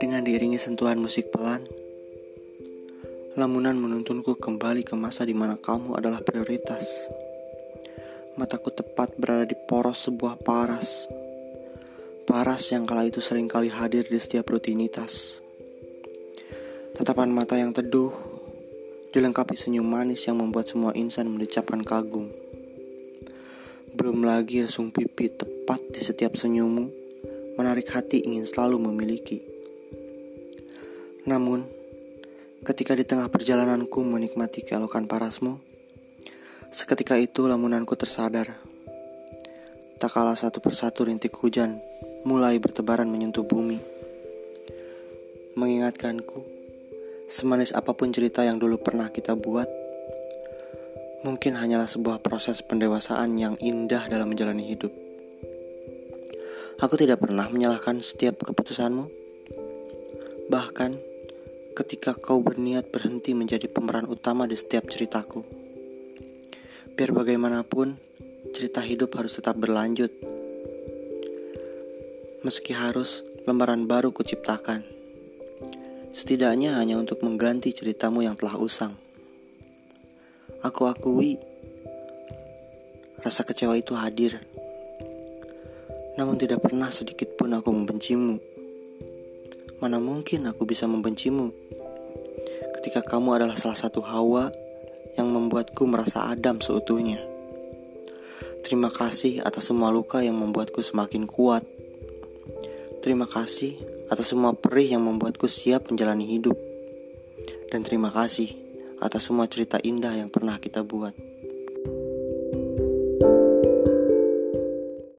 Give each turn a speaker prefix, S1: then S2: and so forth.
S1: Dengan diiringi sentuhan musik pelan, lamunan menuntunku kembali ke masa di mana kamu adalah prioritas. Mataku tepat berada di poros sebuah paras. Paras yang kala itu sering kali hadir di setiap rutinitas. Tatapan mata yang teduh, dilengkapi senyum manis yang membuat semua insan mendecapkan kagum. Belum lagi resung pipi tepat di setiap senyummu, menarik hati ingin selalu memiliki. Namun, ketika di tengah perjalananku menikmati keelokan parasmu, seketika itu lamunanku tersadar. Tak kalah satu persatu rintik hujan mulai bertebaran menyentuh bumi. Mengingatkanku, semanis apa pun cerita yang dulu pernah kita buat, mungkin hanyalah sebuah proses pendewasaan yang indah dalam menjalani hidup. Aku tidak pernah menyalahkan setiap keputusanmu. Bahkan, ketika kau berniat berhenti menjadi pemeran utama di setiap ceritaku. Biar bagaimanapun, cerita hidup harus tetap berlanjut. Meski harus lembaran baru kuciptakan. Setidaknya hanya untuk mengganti ceritamu yang telah usang. Aku akui, rasa kecewa itu hadir. Namun tidak pernah sedikit pun aku membencimu. Mana mungkin aku bisa membencimu ketika kamu adalah salah satu hawa yang membuatku merasa Adam seutuhnya. Terima kasih atas semua luka yang membuatku semakin kuat. Terima kasih atas semua perih yang membuatku siap menjalani hidup. Dan terima kasih atas semua cerita indah yang pernah kita buat.